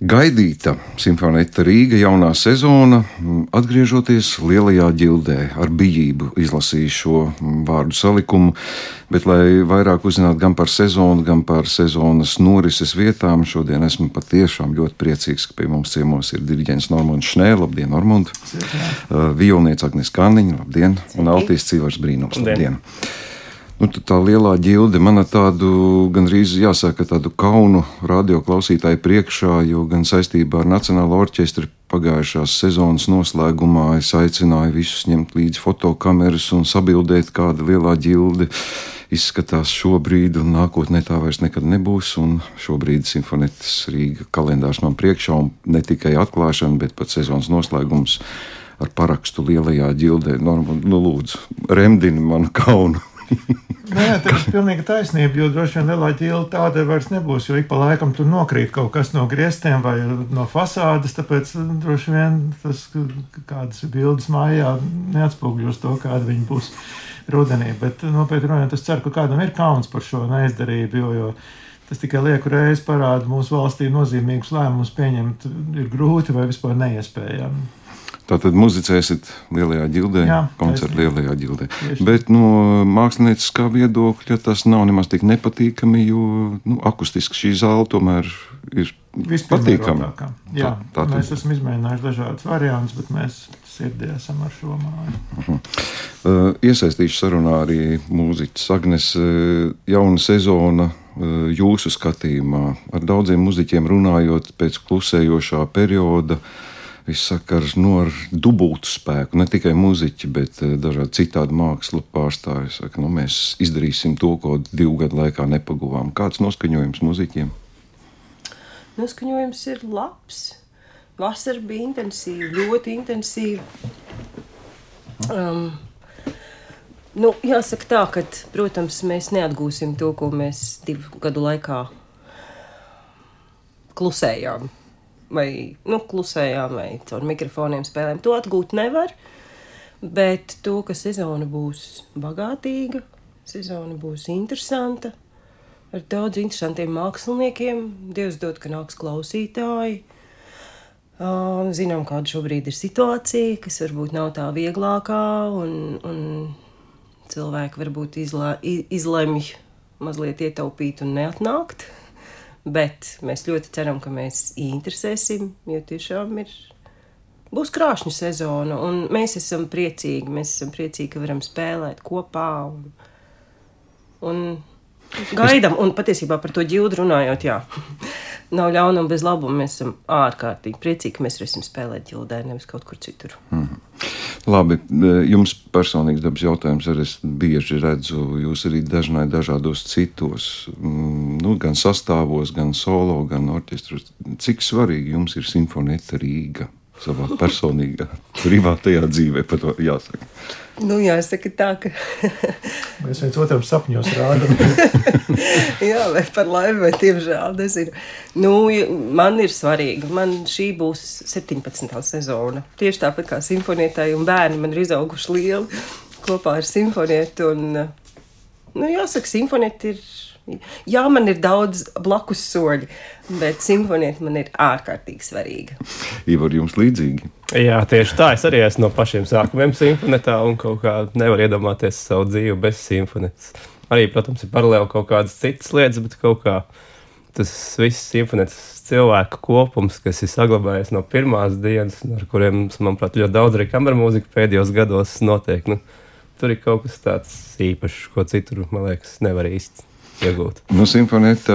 Gaidīta simfonēta Rīga jaunā sezona, atgriežoties lielajā ģildē, ar bijību izlasīju šo vārdu salikumu, bet, lai vairāk uzzinātu gan par sezonu, gan par sezonas norises vietām, šodien esmu patiešām ļoti priecīgs, ka pie mums ciemos ir diriģents Normons Šnē, labdien, Normund, uh, violniece Agnes Kanniņa, labdien, un Altīs Cīvars Brīnums, labdien. labdien. Nu, tā lielā ģilde man tādu gandrīz jāsaka tādu kaunu radioklausītāju priekšā, jo gan saistībā ar Nacionālo orķestri pagājušās sezonas noslēgumā es aicināju visus ņemt līdzi fotokameras un sabildēt, kāda lielā ģilde izskatās šobrīd, un nākotnē tā vairs nekad nebūs. Šobrīd Simfonetas Rīga kalendārs man priekšā, un ne tikai atklāšana, bet pat sezonas noslēgums ar parakstu lielajā ģildē. Nu, nu lūdzu, remdini manu kaunu! Nē, tā ir pilnīgi taisnība, jo droši vien lielā ķīla tāda vairs nebūs, jo ik pa laikam tur nokrīt kaut kas no griestiem vai no fasādes, tāpēc droši vien tas kādas bildes mājā neatspūgļos to, kāda viņa būs rudenī. Bet nopietni runājot, es ceru, ka kādam ir kauns par šo neizdarību, jo, jo tas tikai lieku reizi parāda mūsu valstī nozīmīgus lēmumus pieņemt ir grūti vai vispār neiespējami. Tātad muzicēsiet lielajā ģildē, koncertā lielajā ģildē. Tieši. Bet no mākslinieckā viedokļa tas nav nemaz tik nepatīkami, jo nu, akustiski šī zāle tomēr ir patīkama. Jā, tā, tā mēs esam izmēģinājuši dažādas variantus, bet mēs sirdī esam ar šo māju. Uh -huh. uh, iesaistīšu sarunā arī mūziķis Agnes. Uh, jauna sezona uh, jūsu skatījumā ar daudziem muziķiem runājot pēc klusējošā perioda. Uh, viss sakars no ar dubultu spēku. Ne tikai muzeķi, bet eh, dažādi citādi mākslu pārstāvji saka, nu, mēs izdarīsim to, ko divu gadu laikā nepaguvām. Kāds noskaņojums muzeķiem? Noskaņojums ir labs. Vasara bija intensīva, ļoti intensīva. Um, nu, jāsaka tā, ka, protams, mēs neatgūsim to, ko mēs divu gadu laikā klusējām vai nu, klusējām, vai caur mikrofoniem spēlēm. To atgūt nevar. Bet to, ka sezona būs bagātīga, sezona būs interesanta, ar daudz interesantiem māksliniekiem. Dievs dod, ka nāks klausītāji. Zinām, kāda šobrīd ir situācija, kas varbūt nav tā vieglākā, un, un cilvēki varbūt izlē, izlemj mazliet ietaupīt un neatnākt. Bet mēs ļoti ceram, ka mēs interesēsim, jo tiešām ir. Būs krāšņa sezona, un mēs esam priecīgi. Mēs esam priecīgi, ka varam spēlēt kopā. Un, un gaidām, un patiesībā par to ģildu runājot, jā, nav ļaunuma bez labuma. Mēs esam ārkārtīgi priecīgi, ka mēs varēsim spēlēt ģildē, nevis kaut kur citur. Mm. Labi, jums personīgs dabas jautājums arī es bieži redzu. Jūs arī dažnai dažādos citos, mm, nu, gan sastāvos, gan solo, gan orķestros. Cik svarīgi jums ir simfonēta Rīga? Savā personīgā, privātajā dzīvē, par to jāsaka. Nu, jāsaka tā, ka. Mēs viens otram sapņos rādām. Jā, vai par laimi, vai tiemžēl, nezinu. Nu, man ir svarīgi, man šī būs 17. sezona. Tieši tāpat kā simfonietai un bērni man ir izauguši lieli kopā ar simfonietu. Un, nu, jāsaka, simfonieti ir Jā, man ir daudz blakus soļi, bet simfonieta man ir ārkārtīgi svarīga. Ivar, jums līdzīgi? Jā, tieši tā. Es arī esmu no pašiem sākumiem simfonetā un kaut kā nevaru iedomāties savu dzīvi bez simfonetas. Arī, protams, ir paralēli kaut kādas citas lietas, bet kaut kā tas viss simfonetas cilvēku kopums, kas ir saglabājies no pirmās dienas, ar kuriem, manuprāt, ļoti daudz arī kameras mūzika pēdējos gados notiek. Nu, tur ir kaut kas tāds īpašs, ko citur, man liekas, nevar īsti iegūt? Nu, simfonēta,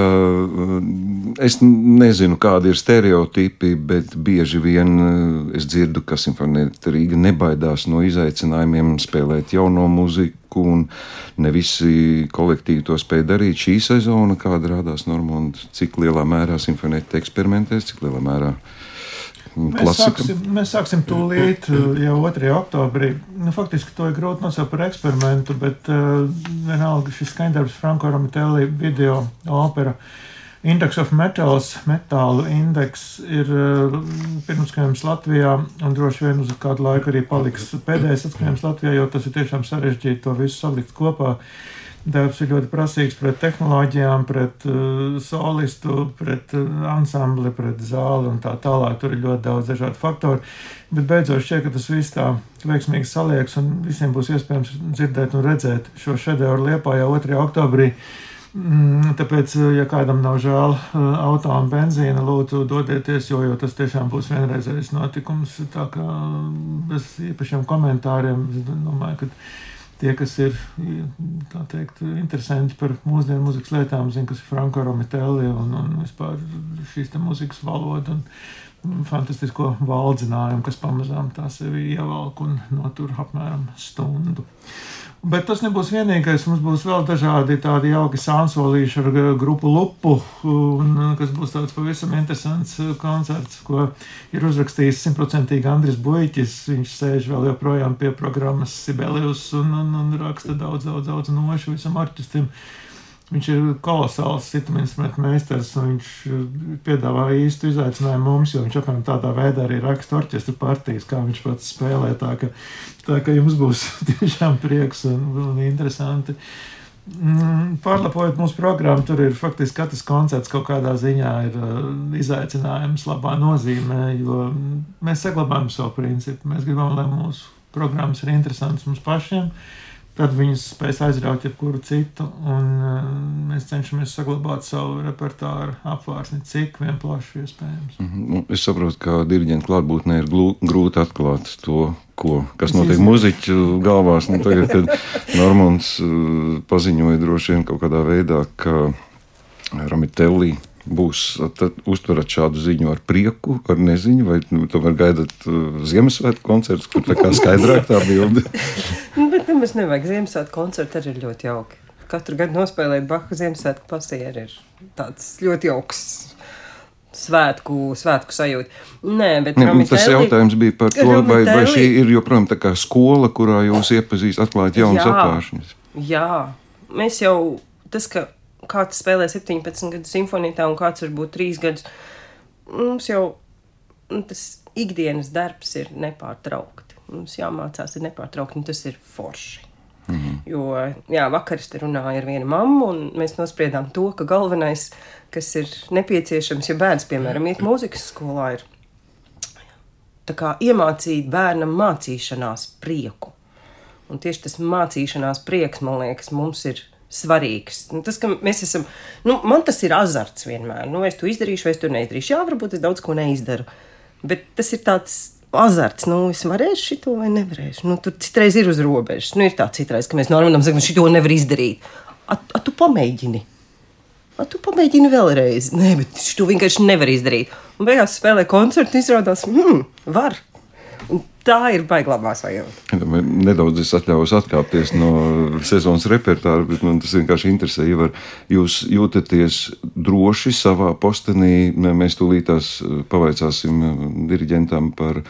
es nezinu, kādi ir stereotipi, bet bieži vien eh, es dzirdu, ka simfonēta Rīga nebaidās no izaicinājumiem spēlēt jauno muziku, un ne visi kolektīvi to spēj darīt. Šī sezona, kāda rādās Normanda, cik lielā mērā simfonēta eksperimentēs, cik lielā mērā Mēs sāksim, mēs sāksim tūlīt jau 2. oktobrī. Nu, faktiski to ir grūti nosaukt par eksperimentu, bet uh, vienalga šis skaņdarbs Franko Romitelli video opera. Index of Metals, metālu indeks ir uh, pirmskajams Latvijā, un droši vien uz kādu laiku arī paliks pēdējais atskaņojums Latvijā, jo tas ir tiešām sarežģīti to visu salikt kopā. Darbs ir ļoti prasīgs pret tehnoloģijām, pret uh, solistu, pret uh, ansambli, pret zāli un tā tālāk. Tur ir ļoti daudz dažādu faktoru. Bet beidzot šķiet, ka tas viss tā veiksmīgi saliekas un visiem būs iespējams dzirdēt un redzēt šo šedevru Liepā jau 2. oktobrī. Mm, tāpēc, ja kādam nav žēl auto un benzīna, lūdzu, dodieties, jo, jo tas tiešām būs vienreizējs notikums. Tā kā bez īpašiem komentāriem, es domāju, ka tie, kas ir teikt, interesanti par mūsdienu mūzikas lietām, zina, kas ir Franko Romitelli un, un vispār šīs mūzikas valoda un fantastisko valdzinājumu, kas pamazām tā sevi ievelk un notur apmēram stundu. Bet tas nebūs vienīgais. Mums būs vēl dažādi tādi jauki sānsolīši ar grupu lupu, un, kas būs tāds pavisam interesants koncerts, ko ir uzrakstījis simtprocentīgi Andris Buļķis. Viņš sēž vēl joprojām pie programmas Sibelius un, un, un raksta daudz, daudz, daudz nošu visam orķestrim. Viņš ir kolosāls instrumentu meistars, un viņš piedāvā īstu izaicinājumu mums, jo viņš apmēram tādā veidā arī raksta orķestra partijas, kā viņš pats spēlē. Tā ka Tā kā jums būs tiešām prieks un, un interesanti. Mm, pārlapojot mūsu programmu, tur ir faktiski katrs koncerts kaut kādā ziņā ir uh, izaicinājums labā nozīmē, jo mēs saglabājam savu principu. Mēs gribam, lai mūsu programmas ir interesantas mums pašiem. Uh, tad viņas spēs aizraut jebkuru citu, un uh, mēs cenšamies saglabāt savu repertuāru apvārsni, cik vien plaši iespējams. Mm -hmm. es saprotu, ka diriģenta klātbūtnē ir grūti atklāt to, ko, kas notiek muzeķu galvās. Nu, tagad, kad Normons uh, paziņoja droši vien kaut kādā veidā, ka Ramitelli būs. Tad uztverat šādu ziņu ar prieku, ar neziņu, vai nu, tomēr gaidat uh, Ziemassvētku koncertu, kur tā kā skaidrāk tā bilde. nu, bet nemaz nevajag Ziemassvētku koncertu, arī ir ļoti jauki. Katru gadu nospēlēt Bahu Ziemassvētku pasieru ir tāds ļoti jauks svētku, svētku sajūta. Nē, bet ne, tas jautājums bija par to, vai, vai šī ir joprojām tā kā skola, kurā jūs iepazīstat, atklājat jaunas atklāšanas. Jā, mēs jau tas, ka kāds spēlē 17 gadu simfonijā un kāds varbūt 3 gadus. Mums jau nu, tas ikdienas darbs ir nepārtraukti. Mums jāmācās ir nepārtraukti, un tas ir forši. Mm -hmm. Jo, jā, vakar es runāju ar vienu mammu, un mēs nospriedām to, ka galvenais, kas ir nepieciešams, ja bērns, piemēram, iet mūzikas skolā, ir kā, iemācīt bērnam mācīšanās prieku. Un tieši tas mācīšanās prieks, man liekas, mums ir svarīgs. Nu, tas, ka mēs esam, nu, man tas ir azarts vienmēr. Nu, es to izdarīšu, vai es to neizdarīšu. Jā, varbūt es daudz ko neizdaru. Bet tas ir tāds azarts, nu, es varēšu šo vai nevarēšu. Nu, tur citreiz ir uz robežas. Nu, ir tā citreiz, ka mēs normāli sakām, šo nevar izdarīt. A, a tu pamēģini. A, tu pamēģini vēlreiz. Nē, bet šo vienkārši nevar izdarīt. Un beigās spēlē koncertu, izrādās, hmm, var. Un tā ir baiglabā sajūta. Nedaudz es atļaujos atkāpties no sezonas repertuāra, bet man tas vienkārši interesē. Ja jūs jūtaties droši savā postenī, mēs tūlītās eh, pavaicāsim eh, diriģentam par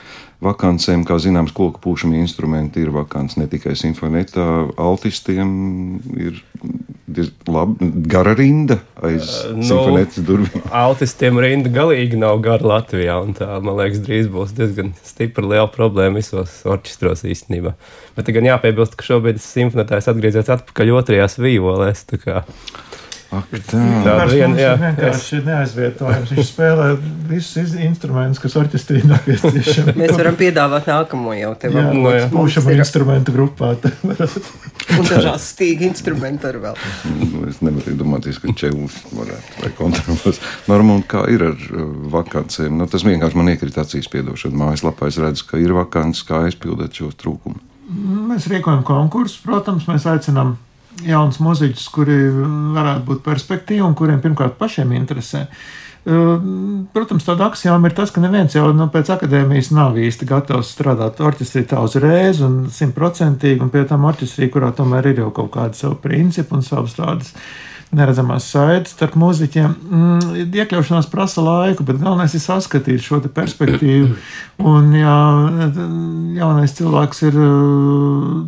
vakancēm. Kā zināms, koku pūšamie instrumenti ir vakants ne tikai simfonētā, altistiem ir, labi, gara rinda aiz uh, nu, simfonētas durvīm. Altistiem rinda galīgi nav gara Latvijā, un tā, man liekas, drīz būs diezgan stipra liela problēma visos orķestros īstenībā. Bet gan jāpiebilst, ka šobrīd simfonētājs atgriezies atpakaļ otrajās vīolēs. Ak, tā ir vienkārši neaizvietojams. Viņš spēlē visus instrumentus, kas orķestrī nepieciešami. Mēs varam piedāvāt nākamo jau tev. Jā, no, jā. Būšam ir... instrumentu grupā. Un dažās stīga instrumenti ar vēl. Nu, es nevaru iedomāties, ka čelis varētu vai kontrabas. Norma, kā ir ar uh, vakancēm? Nu, tas vienkārši man iekrīt acīs piedošana. Mājaslapā es redzu, ka ir vakants, kā aizpildīt šos trūkumus. Mēs rīkojam konkursus, protams, mēs aicinām jaunus muzeķus, kuri varētu būt perspektīvi un kuriem pirmkārt pašiem interesē. Protams, tāda axioma ir tas, ka neviens jau nu, pēc akadēmijas nav īsti gatavs strādāt orķestrī tā uzreiz un simtprocentīgi, un pie tam orķestrī, kurā tomēr ir jau kaut kāda savu principu un savas tādas neredzamās saites starp mūziķiem. Mm, iekļaušanās prasa laiku, bet galvenais ir saskatīt šo perspektīvu. Un, ja jaunais cilvēks ir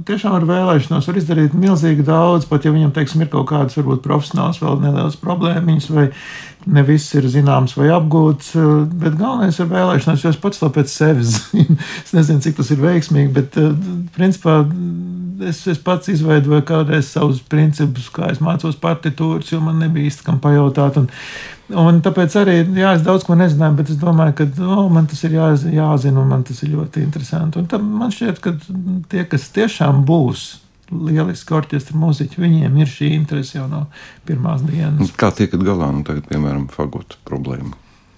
tiešām ar vēlēšanos, var izdarīt milzīgi daudz, pat ja viņam, teiksim, ir kaut kādas varbūt profesionāls vēl nelielas problēmiņas vai ne viss ir zināms vai apgūts, bet galvenais ir vēlēšanās, jo es pats to pēc sevis zinu. es nezinu, cik tas ir veiksmīgi, bet principā es, es pats izveidoju kādreiz savus principus, kā es mācos partitūras, jo man nebija īsti kam pajautāt. Un, un tāpēc arī, jā, es daudz ko nezināju, bet es domāju, ka oh, man tas ir jā, jāzina un man tas ir ļoti interesanti. Un man šķiet, ka tie, kas tiešām būs lieliski orķestra mūziķi. Viņiem ir šī interese jau no pirmās dienas. Kā tiekat galā, nu, tagad, piemēram, fagotu problēmu?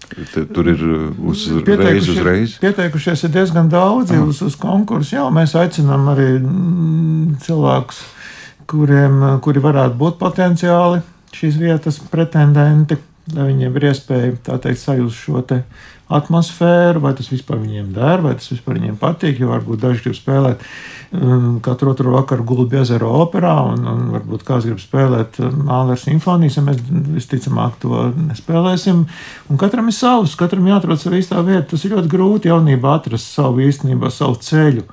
Te, tur ir uh, uzreiz, uzreiz. Pieteikušies ir diezgan daudzi Aha. uz, uz konkursu. Jā, mēs aicinām arī mm, cilvēkus, kuriem, kuri varētu būt potenciāli šīs vietas pretendenti, lai viņiem ir iespēja teikt sajust šo te atmosfēru, vai tas vispār viņiem der, vai tas vispār viņiem patīk. Jo varbūt daži grib spēlēt um, katru otru vakaru Gulbi ezera operā, un, un varbūt kāds grib spēlēt um, Mālera simfonijas, ja mēs visticamāk to nespēlēsim. Un katram ir savs, katram jāatrod savu īstā vieta. Tas ir ļoti grūti jaunībā atrast savu īstenībā, savu ceļu.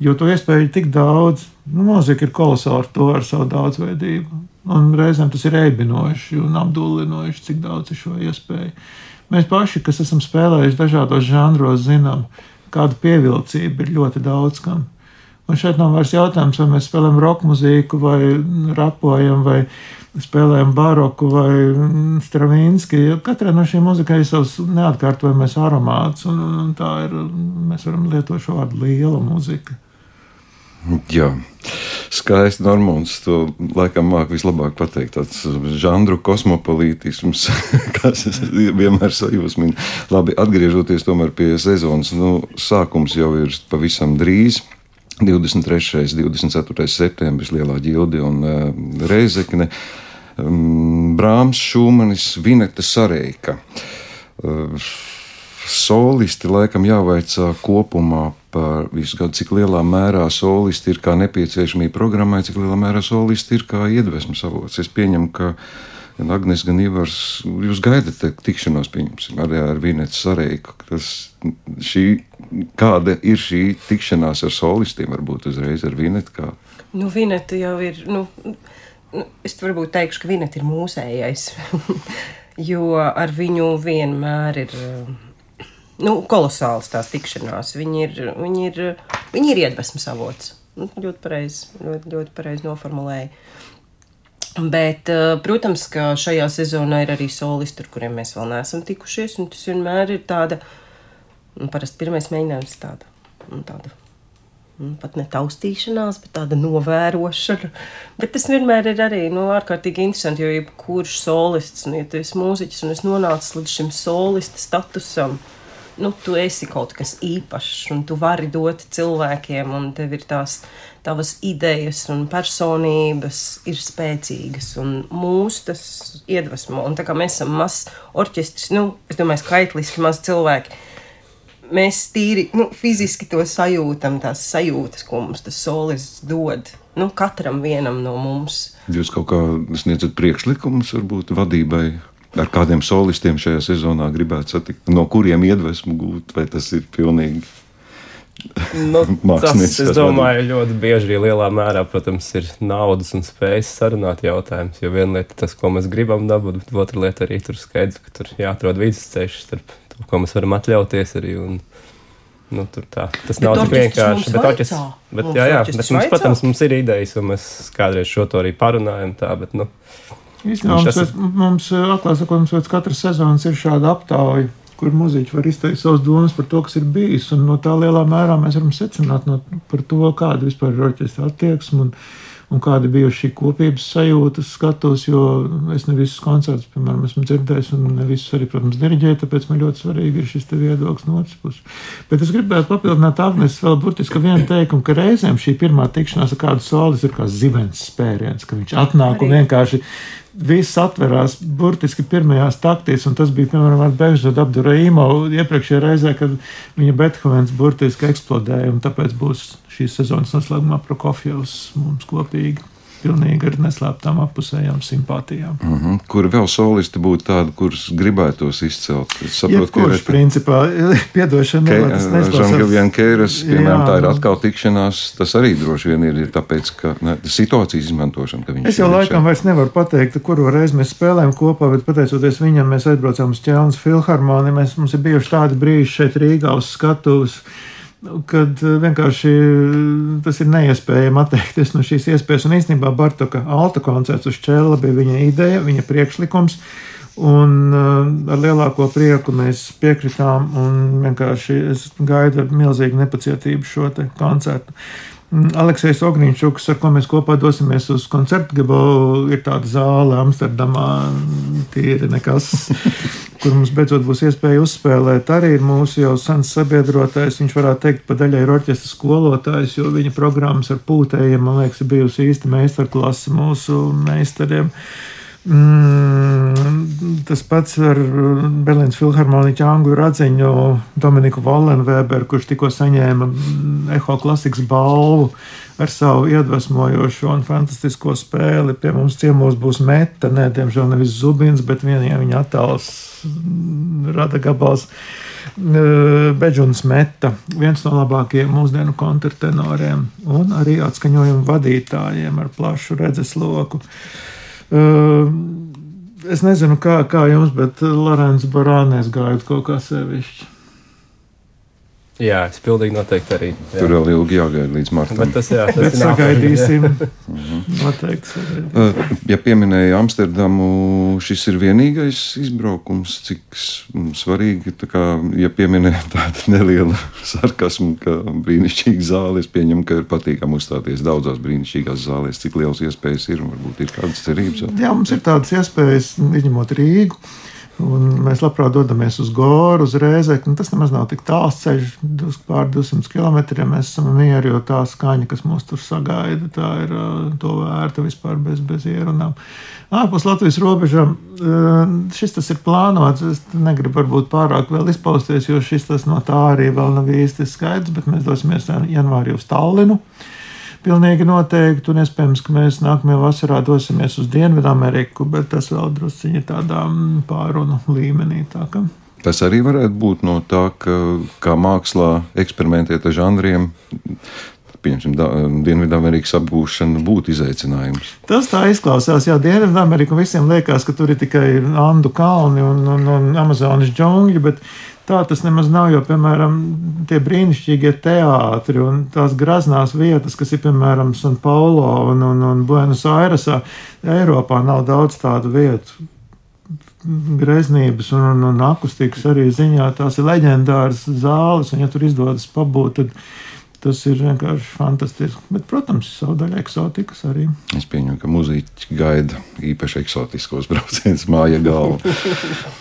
Jo to iespēju ir tik daudz, nu, mūzika ir kolosāla ar to, ar savu daudzveidību. Un reizēm tas ir eibinoši un apdullinoši, cik daudz ir šo iespēju. Mēs paši, kas esam spēlējuši dažādos žanros, zinām, kāda pievilcība ir ļoti daudz kam. Un šeit nav vairs jautājums, vai mēs spēlējam roka mūziku, vai rapojam, vai spēlējam baroku vai stravīnski. Katrai no šīm muzikai ir savs neatkārtojamais aromāts, un, tā ir, mēs varam lietot šo vārdu liela muzika. Jā, skaisti Normons to laikam māk vislabāk pateikt. Tāds žanru kosmopolītisms, kas vienmēr sajūsmina. Labi, atgriežoties tomēr pie sezonas, nu, sākums jau ir pavisam drīz. 23. un 24. septembris Lielā ģilde un uh, Reizekne, um, Brāms, Šūmanis, Vineta Sareika. Uh, solisti laikam jāvaicā kopumā par visu gadu, cik lielā mērā solisti ir kā nepieciešamība programmai, cik lielā mērā solisti ir kā iedvesmas avots. Es pieņemu, ka gan Agnēs, gan Ivars, jūs gaidat tikšanos, pieņemsim, arī ar Vinetu Sareiku. Tas, šī, kāda ir šī tikšanās ar solistiem, varbūt uzreiz ar Vinetu? Kā? Nu, Vineta jau ir, nu, nu es varbūt teikšu, ka Vineta ir mūsējais, jo ar viņu vienmēr ir nu, kolosāls tās tikšanās. Viņi ir, viņi ir, viņi ir iedvesmas avots. Nu, ļoti pareizi ļoti, ļoti pareiz noformulēja. Bet, eh, protams, ka šajā sezonā ir arī solisti, ar kuriem mēs vēl neesam tikušies. Tas vienmēr ir tāda, nu, parasti pirmais mēģinājums, tāda, nu, tāda nu, pat ne taustīšanās, bet tāda novērošana. Bet tas vienmēr ir arī nu, ārkārtīgi interesanti, jo jebkurš solists, nu, ja tu esi mūziķis un es nonācu līdz šim solista statusam, nu, tu esi kaut kas īpašs, un tu vari dot cilvēkiem, un tev ir tās tavas idejas un personības ir spēcīgas, un mūs tas iedvesmo. Un tā kā mēs esam mazs orķestris, nu, es domāju, skaitliski maz cilvēki. Mēs tīri nu, fiziski to sajūtam, tās sajūtas, ko mums tas solis dod. Nu, katram vienam no mums. Jūs kaut kā sniedzat priekšlikumus, varbūt vadībai ar kādiem solistiem šajā sezonā gribētu satikt, no kuriem iedvesmu gūt, vai tas ir pilnīgi. Nu, tas, es domāju, ļoti bieži arī lielā mērā, protams, ir naudas un spējas sarunāt jautājums. Jo viena lieta ir tas, ko mēs gribam dabūt, bet otra lieta arī tur skaidrs, ka tur jāatrod vidusceļš starp to, ko mēs varam atļauties arī. Un, Nu, tā, tas bet nav tik vienkārši. Bet, oķis, bet, jā, jā, bet mums, protams, mums ir idejas, un mēs kādreiz šo to arī parunājam. Tā, bet, nu, Īstenībā mums, esat... mums, atklāt sakot, mums pēc katras sezonas ir šāda aptauja, kur muzeķi var izteikt savas domas par to, kas ir bijis. Un no tā lielā mērā mēs varam secināt no, par to, kāda vispār ir orķestra attieksme. Un, un kāda bija šī kopības sajūta, skatos, jo es ne visus koncertus, piemēram, esmu dzirdējis, un ne visus arī, protams, diriģēju, tāpēc man ļoti svarīgi ir šis viedoklis no otras puses. Bet es gribētu papildināt Agnēs vēl burtiski vienu teikumu, ka reizēm šī pirmā tikšanās ar kādu solis ir kā zibens spēriens, ka viņš atnāk un vienkārši viss atverās burtiski pirmajās taktīs, un tas bija, piemēram, ar Bežģodu Abduraimu iepriekšējā reizē, kad viņa Bethovens burtiski eksplodēja, un tāpēc būs šīs sezonas noslēgumā Prokofjevs mums kopīgi pilnīgi ar neslēptām apusējām simpātijām. Mm -hmm. Kur vēl solisti būtu tādi, kurus gribētos izcelt? Es saprotu, ka kurš principā piedošana Ke, Žangiljan Keiras, piemēram, jā, tā ir atkal tikšanās, tas arī droši vien ir, tāpēc, ka ne, situācijas izmantošana, ka viņš Es jau laikam vairs nevaru pateikt, kuru reizi mēs spēlējam kopā, bet pateicoties viņam, mēs aizbraucām uz Ķelnas filharmoniju, mēs, mums ir bijuši tādi brīži šeit Rīgā uz skatuves kad vienkārši tas ir neiespējami atteikties no šīs iespējas. Un īstenībā Bartoka alta koncerts uz čēla bija viņa ideja, viņa priekšlikums. Un uh, ar lielāko prieku mēs piekritām, un vienkārši es gaidu ar milzīgu nepacietību šo koncertu. Mm, Aleksis Ognīčuks, ar ko mēs kopā dosimies uz koncertu, Gabo, ir tāda zāle Amsterdamā, tīri nekas, kur mums beidzot būs iespēja uzspēlēt. Arī ir mūsu jau sens sabiedrotais, viņš varētu teikt, pa daļai ir orķestra skolotājs, jo viņa programmas ar pūtējiem, man liekas, ir bijusi īsta meistarklase mūsu meistariem. Mm, tas pats ar Berlīnas filharmoniķu Anglu Radziņu, Dominiku Vollenweberu, kurš tikko saņēma Eho klasikas balvu ar savu iedvesmojošo un fantastisko spēli. Pie mums ciemos būs meta, ne, diemžēl nevis zubins, bet vienā viņa attēls rada gabals. Beģuns Meta, viens no labākajiem mūsdienu kontrtenoriem un arī atskaņojumu vadītājiem ar plašu redzesloku. Es nezinu, kā, kā jums, bet Lorenz Barānēs gājot kaut kā sevišķi. Jā, es pilnīgi noteikti arī. Jā. Tur vēl ilgi jāgaida līdz martam. Bet tas, jā, tas Bet ir sagaidīsim. Noteikti. sagaidīsim. Uh, Ja pieminēja Amsterdamu, šis ir vienīgais izbraukums, cik svarīgi. tā Kā, ja pieminēja tādu nelielu sarkasmu, ka brīnišķīga zāle, es pieņemu, ka ir patīkami uzstāties daudzās brīnišķīgās zālēs. Cik liels iespējas ir un varbūt ir kādas cerības. Jā, mums ir tādas iespējas, izņemot Rīgu. Un mēs labprāt dodamies uz Goru, uz Rēzekli. Tas nemaz nav tik tāls ceļš, pār 200 km. Mēs esam mieri, jo tā skaņa, kas mūs tur sagaida, tā ir to vērta vispār bez, bez ierunām. Ārpus Latvijas robežām šis tas ir plānots. Es negribu varbūt pārāk vēl izpausties, jo šis tas no tā arī vēl nav īsti skaidrs, bet mēs dosimies janvārī uz Tallinu. Pilnīgi noteikti, un iespējams, ka mēs nākamajā vasarā dosimies uz Dienvidameriku, bet tas vēl drusciņi tādā mm, pārunu līmenī. Tā ka. Tas arī varētu būt no tā, ka kā mākslā eksperimentēt ar žanriem. Piemēram, Dienvidamerikas apgūšana būtu izaicinājums. Tas tā izklausās, jau Dienvidamerika visiem liekas, ka tur ir tikai Andu kalni un, un, un Amazonas džungļi, bet tā tas nemaz nav, jo, piemēram, tie brīnišķīgie teātri un tās graznās vietas, kas ir, piemēram, San Paulo un, un, un Buenos Airesā, Eiropā nav daudz tādu vietu. Greznības un, un, un akustikas arī ziņā tās ir leģendāras zāles, un ja tur izdodas pabūt, tad tas ir vienkārši fantastiski. Bet, protams, savu daļu eksotikas arī. Es pieņemu, ka muzeķi gaida īpaši eksotiskos braucienus māja galva.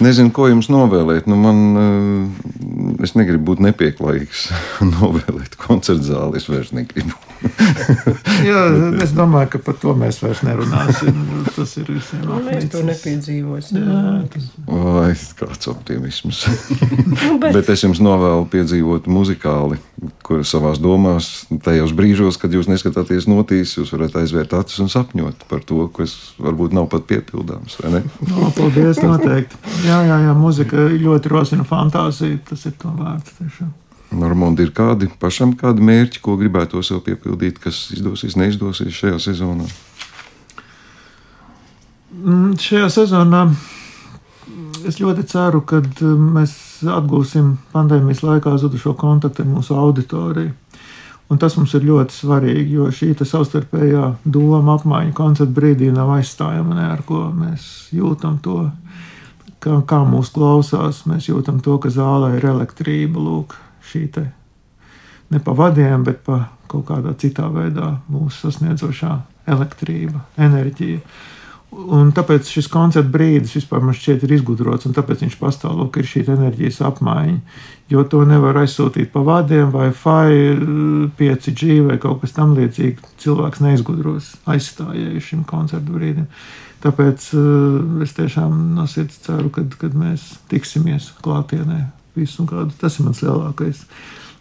Nezinu, ko jums novēlēt. Nu, man, eh, es negribu būt nepieklājīgs, novēlēt koncertu zāli. Es vairs negribu. Jā, es domāju, ka par to mēs vairs nerunāsim. Tas ir visiem Nu, mēs to nepiedzīvosim. Jā, tas Vai kāds optimisms. Nu, bet, Bet es jums novēlu piedzīvot muzikāli, kur savā domās, tajos brīžos, kad jūs neskatāties notīs, jūs varat aizvērt acis un sapņot par to, kas varbūt nav pat piepildāms. vai ne? no, paldies, noteikti. Jā, jā, jā, muzika ļoti rosina fantāziju. Tas ir to vērts. tiešām. Normāli ir kādi pašam kādi mērķi, ko gribētu sev piepildīt, kas izdosies, neizdosies šajā sezonā. Mm, Šajā sezonā mm, es ļoti ceru, ka mēs atgūsim pandēmijas laikā zudušo kontaktu ar mūsu auditoriju. Un tas mums ir ļoti svarīgi, jo šī savstarpējā doma apmaiņa koncerta brīdī nav aizstājama ne ar ko. Mēs jūtam to, kā, kā mūs klausās. Mēs jūtam to, ka zālē ir elektrība. Lūk, šī te ne pa vadiem, bet pa kaut kādā citā veidā mūsu sasniedzošā elektrība, enerģija. Un tāpēc šis koncerta brīdis vispār man šķiet ir izgudrots, un tāpēc viņš pastāv, lūk, ir šī enerģijas apmaiņa. Jo to nevar aizsūtīt pa vadiem, vai FI, 5G vai kaut kas tamlīdzīgs. Cilvēks neizgudros aizstājēju šim koncerta brīdim. Tāpēc uh, es tiešām no sirds ceru, ka mēs tiksimies klātienē. Visu un kādu. Tas ir mans lielākais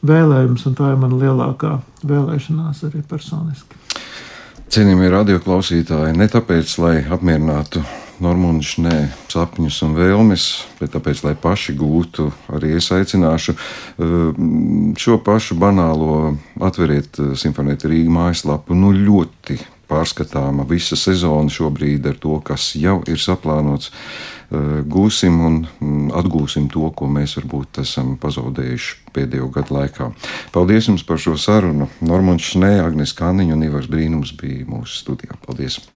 vēlējums, un tā ir mana lielākā vēlēšanās arī personiski. Cienījamie radioklausītāji, ne tāpēc, lai apmierinātu Normūnišu nē, sapņus un vēlmes, bet tāpēc, lai paši gūtu, arī es aicināšu eh, šo pašu banālo atveriet eh, Simfonēta Rīga mājaslapu. Nu, ļoti pārskatāma visa sezona šobrīd ar to, kas jau ir saplānots. Gūsim un mm, atgūsim to, ko mēs varbūt esam pazaudējuši pēdējo gadu laikā. Paldies jums par šo sarunu. Normons Šnē, Agnes Kāniņa un Ivars Brīnums bija mūsu studijā. Paldies!